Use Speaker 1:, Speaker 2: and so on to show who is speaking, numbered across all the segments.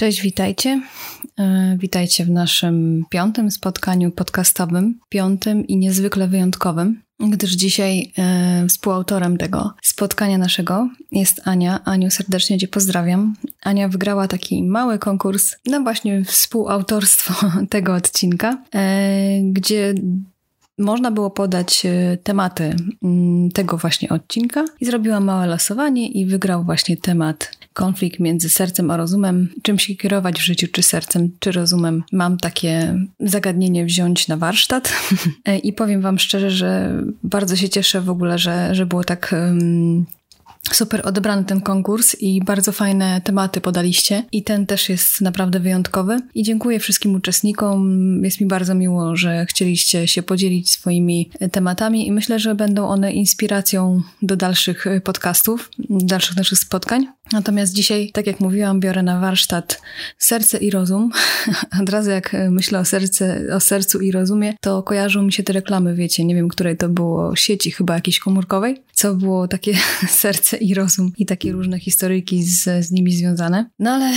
Speaker 1: Cześć, witajcie. E, witajcie w naszym piątym spotkaniu podcastowym, piątym i niezwykle wyjątkowym, gdyż dzisiaj e, współautorem tego spotkania naszego jest Ania. Aniu, serdecznie Cię pozdrawiam. Ania wygrała taki mały konkurs na właśnie współautorstwo tego odcinka, e, gdzie można było podać tematy mm, tego właśnie odcinka i zrobiła małe losowanie i wygrał właśnie temat konflikt między sercem a rozumem. Czym się kierować w życiu, czy sercem, czy rozumem? Mam takie zagadnienie wziąć na warsztat e, i powiem Wam szczerze, że bardzo się cieszę w ogóle, że, że było tak um, Super odebrany ten konkurs i bardzo fajne tematy podaliście. I ten też jest naprawdę wyjątkowy. I dziękuję wszystkim uczestnikom. Jest mi bardzo miło, że chcieliście się podzielić swoimi tematami i myślę, że będą one inspiracją do dalszych podcastów, dalszych naszych spotkań. Natomiast dzisiaj, tak jak mówiłam, biorę na warsztat serce i rozum. Od razu jak myślę o, serce, o sercu i rozumie, to kojarzą mi się te reklamy, wiecie, nie wiem, której to było sieci, chyba jakiejś komórkowej, co było takie serce i rozum i takie różne historyjki z, z nimi związane. No ale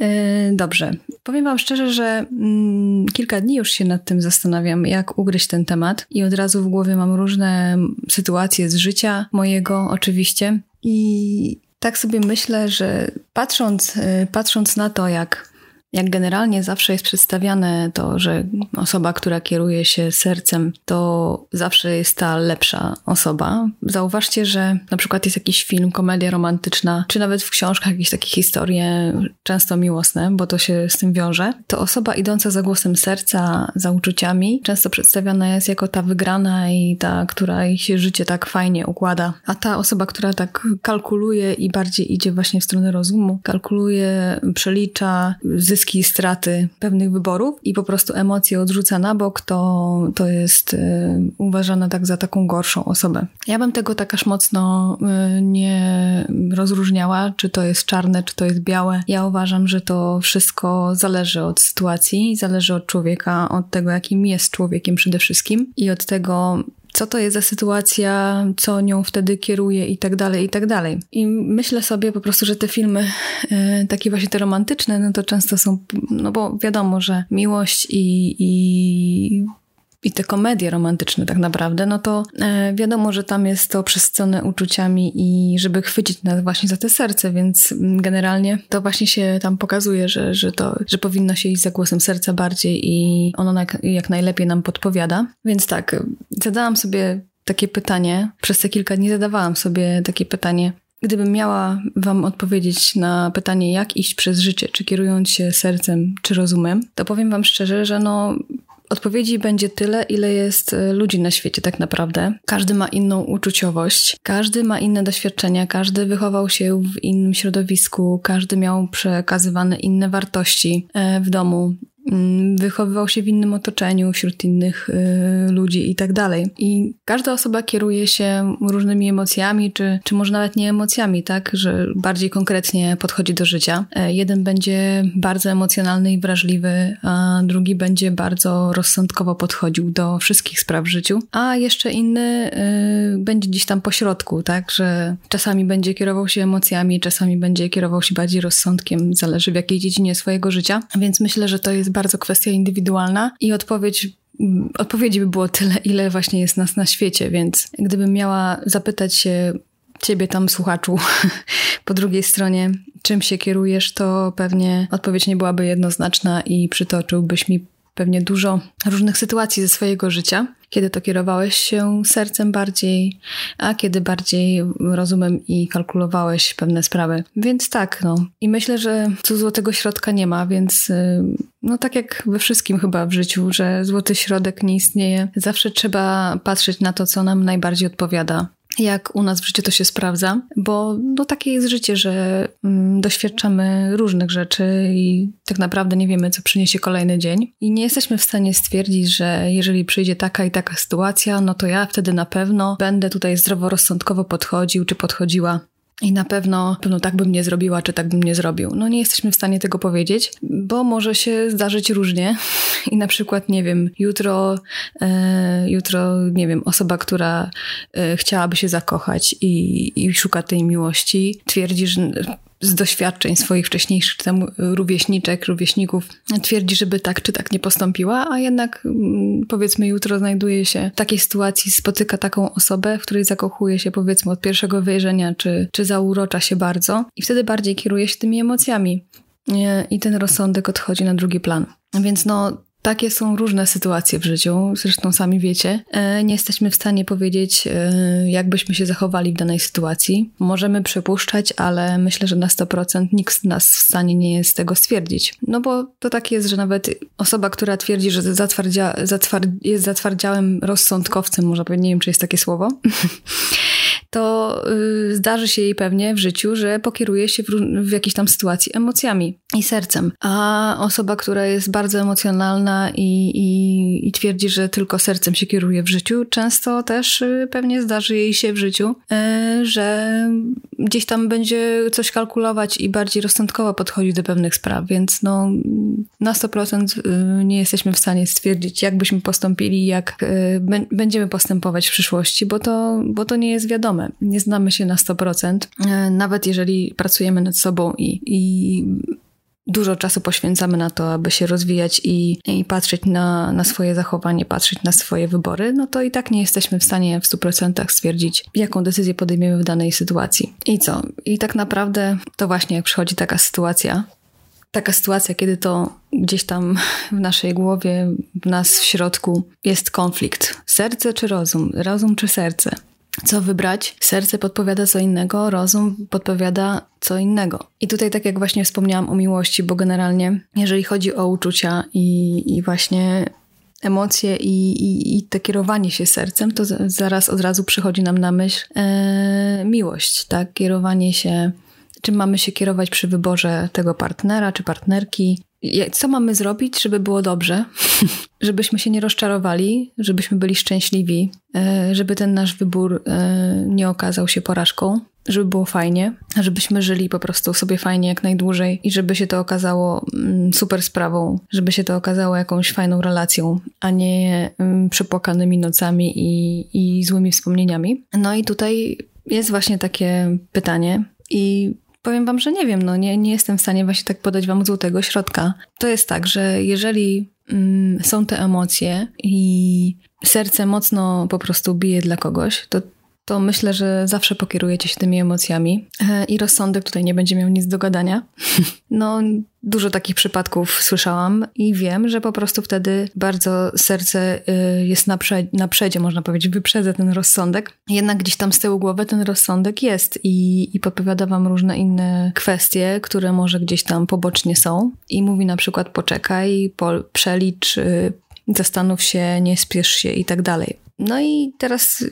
Speaker 1: yy, dobrze. Powiem wam szczerze, że yy, kilka dni już się nad tym zastanawiam, jak ugryźć ten temat i od razu w głowie mam różne sytuacje z życia mojego oczywiście i tak sobie myślę, że patrząc, y, patrząc na to, jak jak generalnie zawsze jest przedstawiane to, że osoba, która kieruje się sercem, to zawsze jest ta lepsza osoba. Zauważcie, że na przykład jest jakiś film, komedia romantyczna, czy nawet w książkach jakieś takie historie, często miłosne, bo to się z tym wiąże. To osoba idąca za głosem serca, za uczuciami, często przedstawiana jest jako ta wygrana i ta, która jej się życie tak fajnie układa. A ta osoba, która tak kalkuluje i bardziej idzie właśnie w stronę rozumu, kalkuluje, przelicza, zyska zyski straty pewnych wyborów i po prostu emocje odrzuca na bok, to, to jest y, uważana tak za taką gorszą osobę. Ja bym tego tak aż mocno y, nie rozróżniała, czy to jest czarne, czy to jest białe. Ja uważam, że to wszystko zależy od sytuacji, zależy od człowieka, od tego, jakim jest człowiekiem przede wszystkim i od tego, co to jest za sytuacja, co nią wtedy kieruje i tak dalej, i tak dalej. I myślę sobie po prostu, że te filmy, e, takie właśnie te romantyczne, no to często są, no bo wiadomo, że miłość i, i i te komedie romantyczne tak naprawdę, no to e, wiadomo, że tam jest to przesycone uczuciami i żeby chwycić nas właśnie za te serce, więc generalnie to właśnie się tam pokazuje, że, że to, że powinno się iść za głosem serca bardziej i ono jak, jak najlepiej nam podpowiada. Więc tak, zadałam sobie takie pytanie, przez te kilka dni zadawałam sobie takie pytanie, Gdybym miała Wam odpowiedzieć na pytanie, jak iść przez życie, czy kierując się sercem, czy rozumem, to powiem Wam szczerze, że no, Odpowiedzi będzie tyle, ile jest e, ludzi na świecie, tak naprawdę. Każdy ma inną uczuciowość, każdy ma inne doświadczenia, każdy wychował się w innym środowisku, każdy miał przekazywane inne wartości e, w domu. Mm, wychowywał się w innym otoczeniu, wśród innych y, ludzi i tak dalej. I każda osoba kieruje się różnymi emocjami, czy, czy może nawet nie emocjami, tak, że bardziej konkretnie podchodzi do życia. E, jeden będzie bardzo emocjonalny i wrażliwy, a drugi będzie bardzo rozsądkowo podchodził do wszystkich spraw w życiu, a jeszcze inny y, będzie gdzieś tam po środku, tak, że czasami będzie kierował się emocjami, czasami będzie kierował się bardziej rozsądkiem, zależy w jakiej dziedzinie swojego życia. Więc myślę, że to jest bardzo kwestia indywidualna i odpowiedź odpowiedzi by było tyle, ile właśnie jest nas na świecie, więc gdybym miała zapytać się ciebie tam, słuchaczu, po drugiej stronie, czym się kierujesz, to pewnie odpowiedź nie byłaby jednoznaczna i przytoczyłbyś mi pewnie dużo różnych sytuacji ze swojego życia, kiedy to kierowałeś się sercem bardziej, a kiedy bardziej rozumem i kalkulowałeś pewne sprawy. Więc tak, no. I myślę, że tu złotego środka nie ma, więc y, no tak jak we wszystkim chyba w życiu, że złoty środek nie istnieje. Zawsze trzeba patrzeć na to, co nam najbardziej odpowiada jak u nas w życiu to się sprawdza, bo no, takie jest życie, że mm, doświadczamy różnych rzeczy i tak naprawdę nie wiemy, co przyniesie kolejny dzień. I nie jesteśmy w stanie stwierdzić, że jeżeli przyjdzie taka i taka sytuacja, no to ja wtedy na pewno będę tutaj zdroworozsądkowo podchodził czy podchodziła i na pewno, pewno tak bym nie zrobiła, czy tak bym nie zrobił. No nie jesteśmy w stanie tego powiedzieć, bo może się zdarzyć różnie. I na przykład, nie wiem, jutro, e, jutro, nie wiem, osoba, która e, chciałaby się zakochać i, i szuka tej miłości, twierdzi, że z doświadczeń swoich wcześniejszych, czy tam rówieśniczek, rówieśników twierdzi, żeby tak czy tak nie postąpiła, a jednak mm, powiedzmy jutro znajduje się w takiej sytuacji, spotyka taką osobę, w której zakochuje się powiedzmy od pierwszego wejrzenia, czy, czy zaurocza się bardzo i wtedy bardziej kieruje się tymi emocjami i ten rozsądek odchodzi na drugi plan. Więc no, takie są różne sytuacje w życiu, zresztą sami wiecie. E, nie jesteśmy w stanie powiedzieć, e, jak byśmy się zachowali w danej sytuacji. Możemy przypuszczać, ale myślę, że na 100% nikt z nas w stanie nie jest tego stwierdzić. No bo to tak jest, że nawet osoba, która twierdzi, że zatwardzia, zatward, jest zatwardziałym rozsądkowcem, może powiedzieć, nie wiem, czy jest takie słowo, to y, zdarzy się jej pewnie w życiu, że pokieruje się w, w jakiejś tam sytuacji emocjami i sercem. A osoba, która jest bardzo emocjonalna i, i, i twierdzi, że tylko sercem się kieruje w życiu, często też y, pewnie zdarzy jej się w życiu, y, że gdzieś tam będzie coś kalkulować i bardziej rozsądkowo podchodzić do pewnych spraw, więc no na 100% nie jesteśmy w stanie stwierdzić, jak byśmy postąpili, jak będziemy postępować w przyszłości, bo to, bo to nie jest wiadome Nie znamy się na 100%. E, nawet jeżeli pracujemy nad sobą i, i dużo czasu poświęcamy na to, aby się rozwijać i, i patrzeć na, na swoje zachowanie, patrzeć na swoje wybory, no to i tak nie jesteśmy w stanie w 100% stwierdzić, jaką decyzję podejmiemy w danej sytuacji. I co? I tak naprawdę to właśnie jak przychodzi taka sytuacja, taka sytuacja, kiedy to gdzieś tam w naszej głowie, w nas w środku jest konflikt. Serce czy rozum? Rozum czy serce? Co wybrać. Serce podpowiada co innego, rozum podpowiada co innego. I tutaj, tak jak właśnie wspomniałam o miłości, bo generalnie, jeżeli chodzi o uczucia i, i właśnie emocje i, i, i to kierowanie się sercem, to zaraz od razu przychodzi nam na myśl e, miłość, tak? Kierowanie się, czym mamy się kierować przy wyborze tego partnera czy partnerki, co mamy zrobić, żeby było dobrze, żebyśmy się nie rozczarowali, żebyśmy byli szczęśliwi, e, żeby ten nasz wybór e, nie okazał się porażką, żeby było fajnie, żebyśmy żyli po prostu sobie fajnie jak najdłużej i żeby się to okazało mm, super sprawą, żeby się to okazało jakąś fajną relacją, a nie mm, przepłakanymi nocami i, i złymi wspomnieniami. No i tutaj jest właśnie takie pytanie i powiem wam, że nie wiem, no nie, nie jestem w stanie właśnie tak podać wam złotego środka. To jest tak, że jeżeli mm, są te emocje i serce mocno po prostu bije dla kogoś, to to myślę, że zawsze pokierujecie się tymi emocjami e, i rozsądek tutaj nie będzie miał nic do gadania. No, dużo takich przypadków słyszałam i wiem, że po prostu wtedy bardzo serce y, jest na, prze przedzie, można powiedzieć, wyprzedza ten rozsądek. Jednak gdzieś tam z tyłu głowy ten rozsądek jest i, i podpowiada wam różne inne kwestie, które może gdzieś tam pobocznie są i mówi na przykład poczekaj, po, przelicz, y, zastanów się, nie spiesz się i tak dalej. No i teraz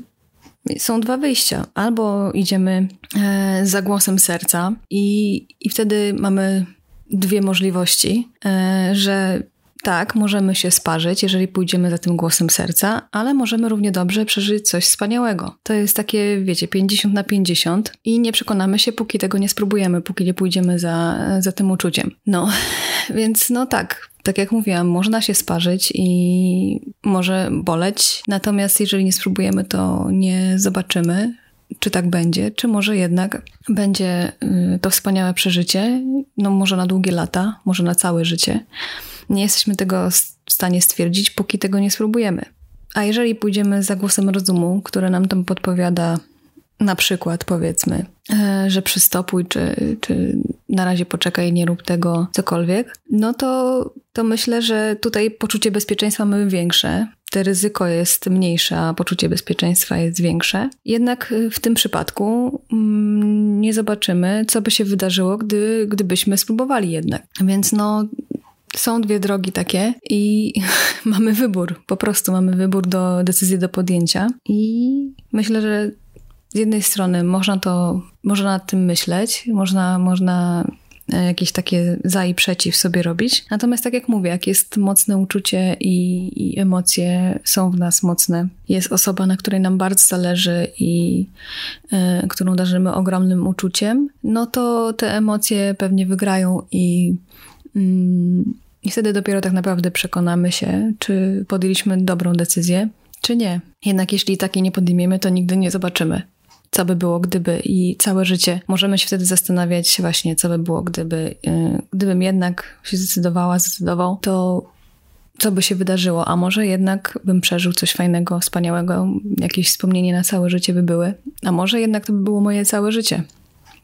Speaker 1: są dwa wyjścia. Albo idziemy e, za głosem serca i, i wtedy mamy dwie możliwości, e, że tak, możemy się sparzyć, jeżeli pójdziemy za tym głosem serca, ale możemy równie dobrze przeżyć coś wspaniałego. To jest takie, wiecie, 50 na 50 i nie przekonamy się, póki tego nie spróbujemy, póki nie pójdziemy za, za tym uczuciem. No, więc no tak, tak jak mówiłam, można się sparzyć i może boleć, natomiast jeżeli nie spróbujemy, to nie zobaczymy, czy tak będzie, czy może jednak będzie y, to wspaniałe przeżycie, no może na długie lata, może na całe życie. Nie jesteśmy tego w stanie stwierdzić, póki tego nie spróbujemy. A jeżeli pójdziemy za głosem rozumu, który nam tam podpowiada, na przykład powiedzmy, e, że przystopuj, czy, czy na razie poczekaj, nie rób tego, cokolwiek, no to, to myślę, że tutaj poczucie bezpieczeństwa mamy większe. Te ryzyko jest mniejsze, a poczucie bezpieczeństwa jest większe. Jednak w tym przypadku mm, nie zobaczymy, co by się wydarzyło, gdy, gdybyśmy spróbowali jednak. Więc no, są dwie drogi takie i mamy wybór. Po prostu mamy wybór do decyzji do podjęcia. I myślę, że z jednej strony można to, można nad tym myśleć, można, można e, jakieś takie za i przeciw sobie robić. Natomiast tak jak mówię, jak jest mocne uczucie i, i, emocje są w nas mocne, jest osoba, na której nam bardzo zależy i y, którą darzymy ogromnym uczuciem, no to te emocje pewnie wygrają i y, i wtedy dopiero tak naprawdę przekonamy się, czy podjęliśmy dobrą decyzję, czy nie. Jednak jeśli takiej nie podejmiemy, to nigdy nie zobaczymy, co by było gdyby i całe życie możemy się wtedy zastanawiać właśnie, co by było gdyby, yy, gdybym jednak się zdecydowała, zdecydował, to co by się wydarzyło, a może jednak bym przeżył coś fajnego, wspaniałego, jakieś wspomnienie na całe życie by były, a może jednak to by było moje całe życie.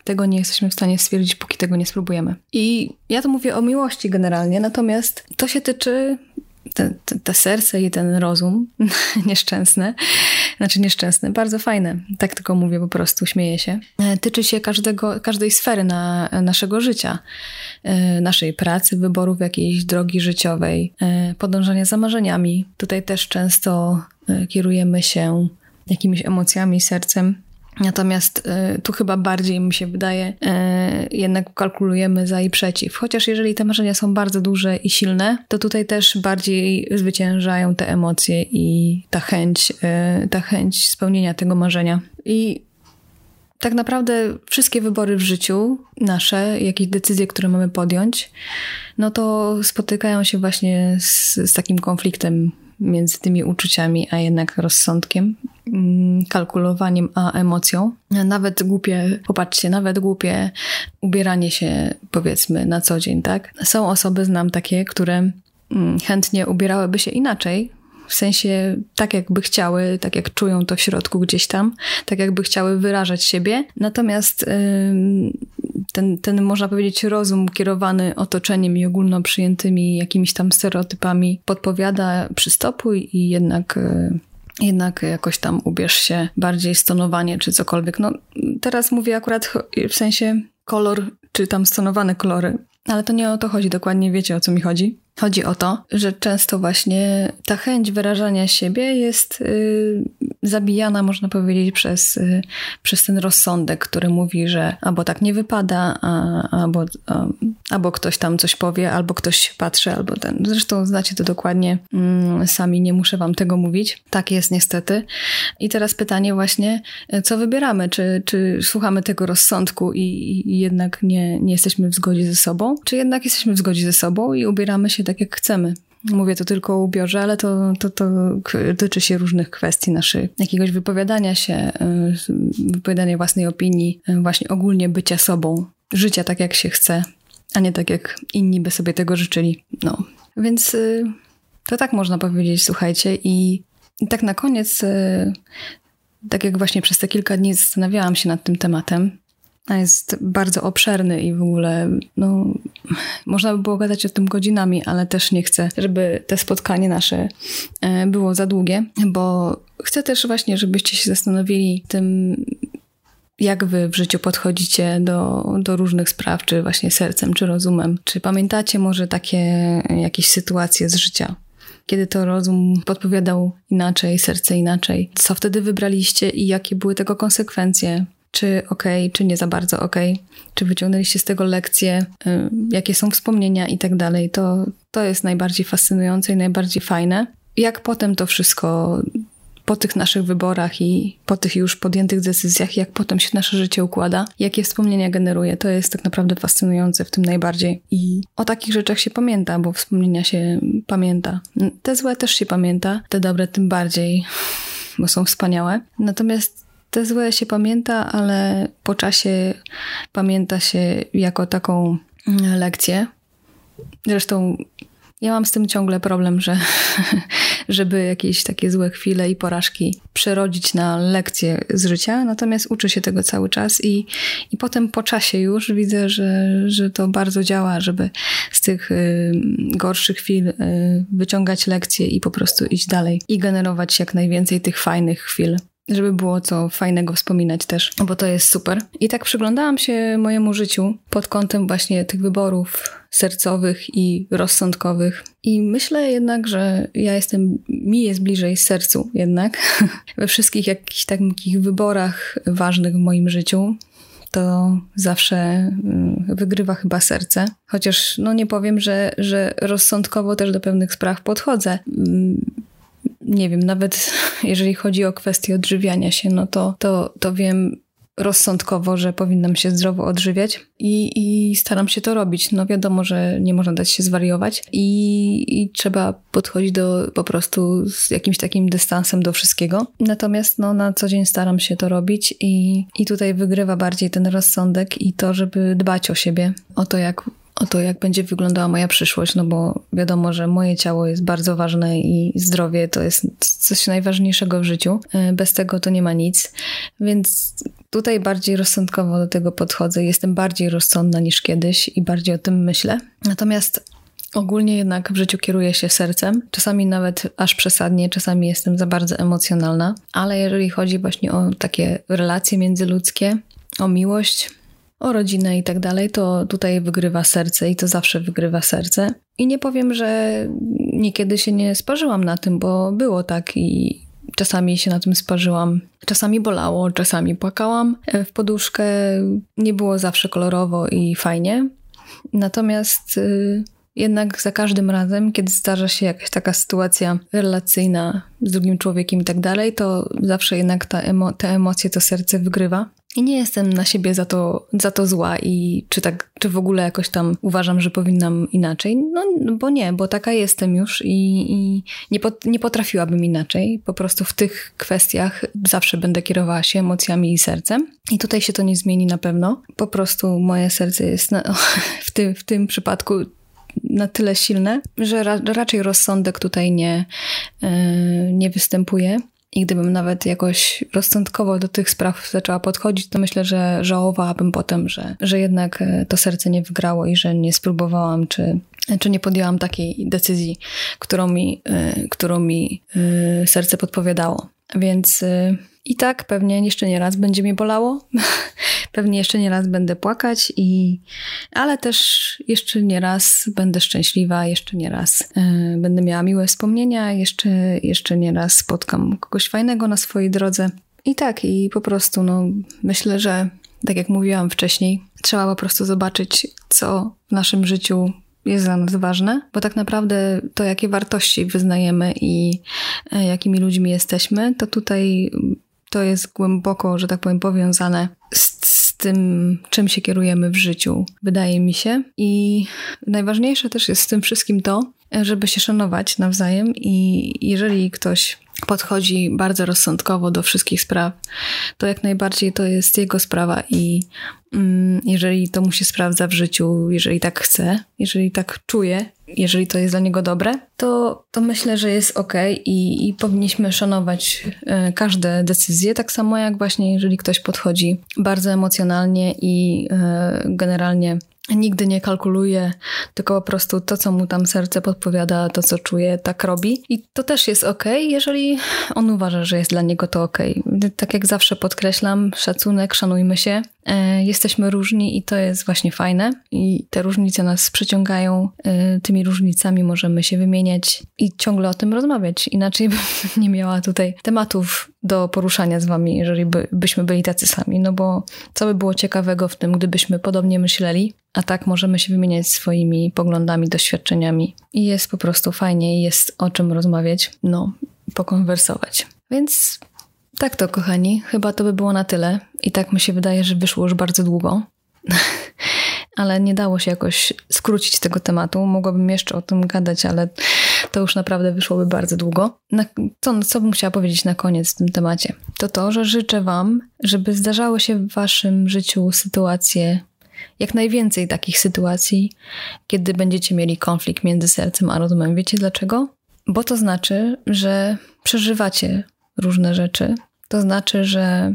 Speaker 1: Tego nie jesteśmy w stanie stwierdzić, póki tego nie spróbujemy. I ja to mówię o miłości generalnie, natomiast to się tyczy te, te, te, serce i ten rozum nieszczęsne, znaczy nieszczęsne, bardzo fajne, tak tylko mówię po prostu, śmieję się, e, tyczy się każdego, każdej sfery na, naszego życia, e, naszej pracy, wyborów jakiejś drogi życiowej, e, podążania za marzeniami. Tutaj też często kierujemy się jakimiś emocjami, sercem, Natomiast y, tu chyba bardziej mi się wydaje, y, jednak kalkulujemy za i przeciw. Chociaż jeżeli te marzenia są bardzo duże i silne, to tutaj też bardziej zwyciężają te emocje i ta chęć, y, ta chęć spełnienia tego marzenia. I tak naprawdę wszystkie wybory w życiu, nasze, jakieś decyzje, które mamy podjąć, no to spotykają się właśnie z, z takim konfliktem między tymi uczuciami, a jednak rozsądkiem, mm, kalkulowaniem, a emocją. Nawet głupie, popatrzcie, nawet głupie ubieranie się, powiedzmy, na co dzień, tak? Są osoby, znam takie, które mm, chętnie ubierałyby się inaczej, w sensie tak jakby chciały, tak jak czują to w środku gdzieś tam, tak jakby chciały wyrażać siebie. Natomiast ten, ten, można powiedzieć, rozum kierowany otoczeniem i ogólno przyjętymi jakimiś tam stereotypami podpowiada przystopuj i jednak y, jednak jakoś tam ubierz się bardziej stonowanie czy cokolwiek. No teraz mówię akurat w sensie kolor, czy tam stonowane kolory, ale to nie o to chodzi dokładnie, wiecie o co mi chodzi. Chodzi o to, że często właśnie ta chęć wyrażania siebie jest y, zabijana, można powiedzieć, przez, y, przez ten rozsądek, który mówi, że albo tak nie wypada, a, albo, a, albo ktoś tam coś powie, albo ktoś patrzy, albo ten. Zresztą znacie to dokładnie mm, sami, nie muszę wam tego mówić. Tak jest niestety. I teraz pytanie właśnie, co wybieramy? Czy, czy słuchamy tego rozsądku i, i jednak nie, nie jesteśmy w zgodzie ze sobą? Czy jednak jesteśmy w zgodzie ze sobą i ubieramy się tak, jak chcemy? Mówię to tylko o ubiorze, ale to, to, to tyczy się różnych kwestii naszych, jakiegoś wypowiadania się, y, wypowiadania własnej opinii, y, właśnie ogólnie bycia sobą, życia tak jak się chce, a nie tak jak inni by sobie tego życzyli. No, więc y, to tak można powiedzieć, słuchajcie. I, tak na koniec, tak jak właśnie przez te kilka dni zastanawiałam się nad tym tematem, jest bardzo obszerny i w ogóle, no, można by było gadać o tym godzinami, ale też nie chcę, żeby te spotkanie nasze e, było za długie, bo chcę też właśnie, żebyście się zastanowili tym, jak wy w życiu podchodzicie do, do różnych spraw, czy właśnie sercem, czy rozumem. Czy pamiętacie może takie jakieś sytuacje z życia? Kiedy to rozum podpowiadał inaczej, serce inaczej. Co wtedy wybraliście i jakie były tego konsekwencje? Czy ok, czy nie za bardzo ok, czy wyciągnęliście z tego lekcje, y, jakie są wspomnienia i tak dalej. To, to jest najbardziej fascynujące i najbardziej fajne. Jak potem to wszystko po tych naszych wyborach i po tych już podjętych decyzjach, jak potem się nasze życie układa, jakie wspomnienia generuje, to jest tak naprawdę fascynujące w tym najbardziej. I o takich rzeczach się pamięta, bo wspomnienia się pamięta. Te złe też się pamięta, te dobre tym bardziej, bo są wspaniałe. Natomiast te złe się pamięta, ale po czasie pamięta się jako taką mm, lekcję. Zresztą ja mam z tym ciągle problem, że żeby jakieś takie złe chwile i porażki przerodzić na lekcje z życia, natomiast uczę się tego cały czas i, i potem po czasie już widzę, że, że to bardzo działa, żeby z tych y, gorszych chwil y, wyciągać lekcje i po prostu iść dalej i generować jak najwięcej tych fajnych chwil żeby było co fajnego wspominać też, bo to jest super. I tak przyglądałam się mojemu życiu pod kątem właśnie tych wyborów sercowych i rozsądkowych. I myślę jednak, że ja jestem, mi jest bliżej sercu jednak we wszystkich jakichś takich wyborach ważnych w moim życiu to zawsze y, wygrywa chyba serce. Chociaż no nie powiem, że, że rozsądkowo też do pewnych spraw podchodzę. Nie wiem, nawet jeżeli chodzi o kwestię odżywiania się, no to, to, to wiem, rozsądkowo, że powinnam się zdrowo odżywiać i, i staram się to robić. No wiadomo, że nie można dać się zwariować i, i trzeba podchodzić do po prostu z jakimś takim dystansem do wszystkiego. Natomiast no, na co dzień staram się to robić i, i tutaj wygrywa bardziej ten rozsądek i to, żeby dbać o siebie, o to, jak o to, jak będzie wyglądała moja przyszłość, no bo wiadomo, że moje ciało jest bardzo ważne i zdrowie to jest coś najważniejszego w życiu. E, bez tego to nie ma nic. Więc tutaj bardziej rozsądkowo do tego podchodzę. Jestem bardziej rozsądna niż kiedyś i bardziej o tym myślę. Natomiast Ogólnie jednak w życiu kieruję się sercem, czasami nawet aż przesadnie, czasami jestem za bardzo emocjonalna, ale jeżeli chodzi właśnie o takie relacje międzyludzkie, o miłość, o rodzinę i tak dalej, to tutaj wygrywa serce i to zawsze wygrywa serce. I nie powiem, że niekiedy się nie sparzyłam na tym, bo było tak i czasami się na tym sparzyłam. Czasami bolało, czasami płakałam w poduszkę. Nie było zawsze kolorowo i fajnie. Natomiast y, jednak za każdym razem, kiedy zdarza się jakaś taka sytuacja relacyjna z drugim człowiekiem i tak dalej, to zawsze jednak ta emo te emocje, to serce wygrywa. I nie jestem na siebie za to, za to zła i czy tak, czy w ogóle jakoś tam uważam, że powinnam inaczej. No, bo nie, bo taka jestem już i, i nie, pot, nie potrafiłabym inaczej. Po prostu w tych kwestiach zawsze będę kierowała się emocjami i sercem. I tutaj się to nie zmieni na pewno. Po prostu moje serce jest na, w, tym, w tym przypadku na tyle silne, że ra, raczej rozsądek tutaj nie, yy, nie występuje. I gdybym nawet jakoś rozsądkowo do tych spraw zaczęła podchodzić, to myślę, że żałowałabym potem, że, że jednak e, to serce nie wygrało i że nie spróbowałam, czy, czy nie podjęłam takiej decyzji, którą mi, yy, którą mi yy, serce podpowiadało. Więc i tak pewnie jeszcze nie raz będzie mnie bolało, pewnie jeszcze nie raz będę płakać, i, ale też jeszcze nie raz będę szczęśliwa, jeszcze nie raz y, będę miała miłe wspomnienia, jeszcze, jeszcze nie raz spotkam kogoś fajnego na swojej drodze. I tak, i po prostu no, myślę, że tak jak mówiłam wcześniej, trzeba po prostu zobaczyć, co w naszym życiu jest dla nas ważne, bo tak naprawdę to, jakie wartości wyznajemy i e, jakimi ludźmi jesteśmy, to tutaj to jest głęboko, że tak powiem, powiązane z, z, tym, czym się kierujemy w życiu, wydaje mi się. I najważniejsze też jest w tym wszystkim to, żeby się szanować nawzajem i jeżeli ktoś podchodzi bardzo rozsądkowo do wszystkich spraw, to jak najbardziej to jest jego sprawa i mm, jeżeli to mu się sprawdza w życiu, jeżeli tak chce, jeżeli tak czuje, jeżeli to jest dla niego dobre, to, to myślę, że jest ok i, i powinniśmy szanować e, każde decyzje, tak samo jak właśnie jeżeli ktoś podchodzi bardzo emocjonalnie i e, generalnie nigdy nie kalkuluje, tylko po prostu to, co mu tam serce podpowiada, to, co czuje, tak robi. I to też jest ok, jeżeli on uważa, że jest dla niego to ok. Tak jak zawsze podkreślam, szacunek, szanujmy się. E, jesteśmy różni i to jest właśnie fajne. I te różnice nas przyciągają. E, tymi różnicami możemy się wymieniać i ciągle o tym rozmawiać. Inaczej bym nie miała tutaj tematów do poruszania z wami, jeżeli by, byśmy byli tacy sami. No bo co by było ciekawego w tym, gdybyśmy podobnie myśleli, a tak możemy się wymieniać swoimi poglądami, doświadczeniami. I jest po prostu fajnie, jest o czym rozmawiać, no, pokonwersować. Więc tak to, kochani, chyba to by było na tyle. I tak mi się wydaje, że wyszło już bardzo długo. ale nie dało się jakoś skrócić tego tematu. Mogłabym jeszcze o tym gadać, ale to już naprawdę wyszłoby bardzo długo. Na, co, co bym chciała powiedzieć na koniec w tym temacie? To to, że życzę Wam, żeby zdarzały się w Waszym życiu sytuacje, jak najwięcej takich sytuacji, kiedy będziecie mieli konflikt między sercem a rozumem. Wiecie dlaczego? Bo to znaczy, że przeżywacie różne rzeczy. To znaczy, że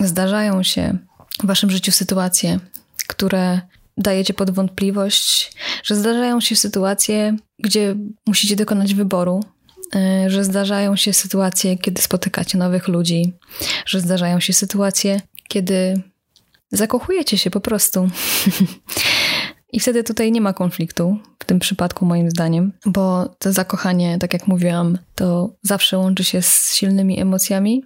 Speaker 1: zdarzają się w Waszym życiu sytuacje, które dajecie pod wątpliwość, że zdarzają się sytuacje, gdzie musicie dokonać wyboru, e, że zdarzają się sytuacje, kiedy spotykacie nowych ludzi, że zdarzają się sytuacje, kiedy zakochujecie się po prostu. I wtedy tutaj nie ma konfliktu, w tym przypadku moim zdaniem, bo to zakochanie, tak jak mówiłam, to zawsze łączy się z silnymi emocjami,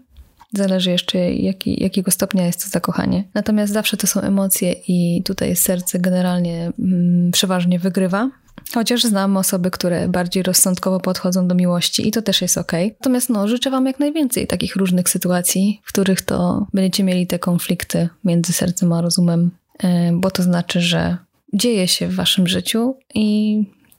Speaker 1: Zależy jeszcze, jaki, jakiego stopnia jest to zakochanie. Natomiast zawsze to są emocje i tutaj serce generalnie mm, przeważnie wygrywa. Chociaż znam osoby, które bardziej rozsądkowo podchodzą do miłości i to też jest ok. Natomiast no, życzę Wam jak najwięcej takich różnych sytuacji, w których to będziecie mieli te konflikty między sercem a rozumem, e, bo to znaczy, że dzieje się w Waszym życiu i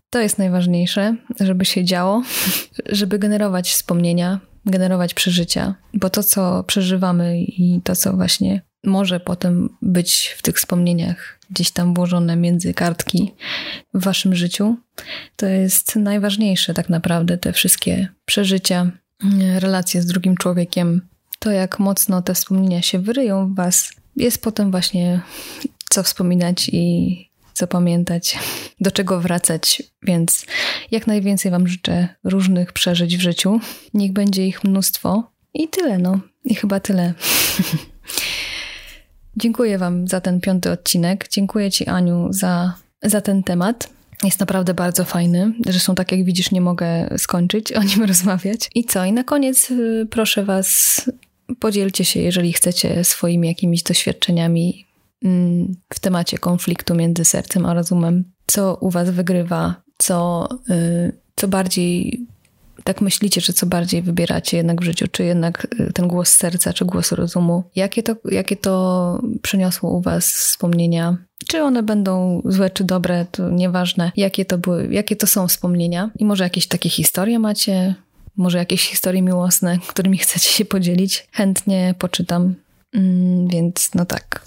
Speaker 1: to jest najważniejsze, żeby się działo, żeby generować wspomnienia, generować przeżycia, bo to, co przeżywamy i to, co właśnie może potem być w tych wspomnieniach gdzieś tam włożone między kartki w waszym życiu, to jest najważniejsze tak naprawdę, te wszystkie przeżycia, relacje z drugim człowiekiem, to jak mocno te wspomnienia się wyryją w was, jest potem właśnie co wspominać i co pamiętać, do czego wracać, więc jak najwięcej Wam życzę różnych przeżyć w życiu. Niech będzie ich mnóstwo i tyle, no. I chyba tyle. Dziękuję Wam za ten piąty odcinek. Dziękuję Ci, Aniu, za, za ten temat. Jest naprawdę bardzo fajny. Zresztą, tak jak widzisz, nie mogę skończyć o nim rozmawiać. I co? I na koniec y, proszę Was, podzielcie się, jeżeli chcecie, swoimi jakimiś doświadczeniami w temacie konfliktu między sercem a rozumem. Co u Was wygrywa? Co, y, co bardziej tak myślicie, że co bardziej wybieracie jednak w życiu, czy jednak y, ten głos serca, czy głos rozumu? Jakie to, jakie to przyniosło u Was wspomnienia? Czy one będą złe, czy dobre, to nieważne. Jakie to były, jakie to są wspomnienia? I może jakieś takie historie macie? Może jakieś historie miłosne, którymi chcecie się podzielić? Chętnie poczytam. Mm, więc no tak,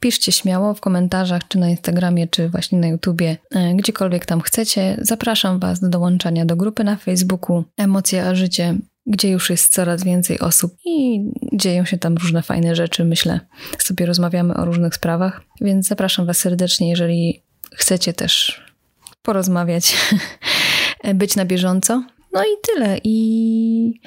Speaker 1: Piszcie śmiało w komentarzach, czy na Instagramie, czy właśnie na YouTubie, e, gdziekolwiek tam chcecie. Zapraszam Was do dołączania do grupy na Facebooku Emocje a Życie, gdzie już jest coraz więcej osób i dzieją się tam różne fajne rzeczy. Myślę, sobie rozmawiamy o różnych sprawach, więc zapraszam Was serdecznie, jeżeli chcecie też porozmawiać, być na bieżąco. No i tyle. I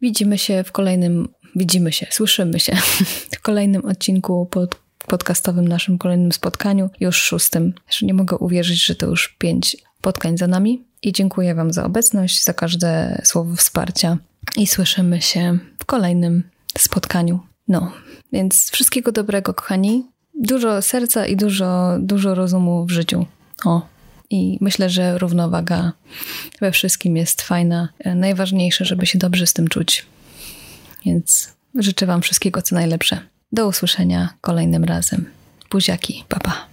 Speaker 1: widzimy się w kolejnym widzimy się, słyszymy się w kolejnym odcinku pod podcastowym naszym kolejnym spotkaniu, już szóstym. Jeszcze nie mogę uwierzyć, że to już pięć spotkań za nami. I dziękuję Wam za obecność, za każde słowo wsparcia. I słyszymy się w kolejnym spotkaniu. No, więc wszystkiego dobrego, kochani. Dużo serca i dużo, dużo rozumu w życiu. O, i myślę, że równowaga we wszystkim jest fajna. Najważniejsze, żeby się dobrze z tym czuć. Więc życzę Wam wszystkiego co najlepsze. Do usłyszenia kolejnym razem. Buziaki, papa.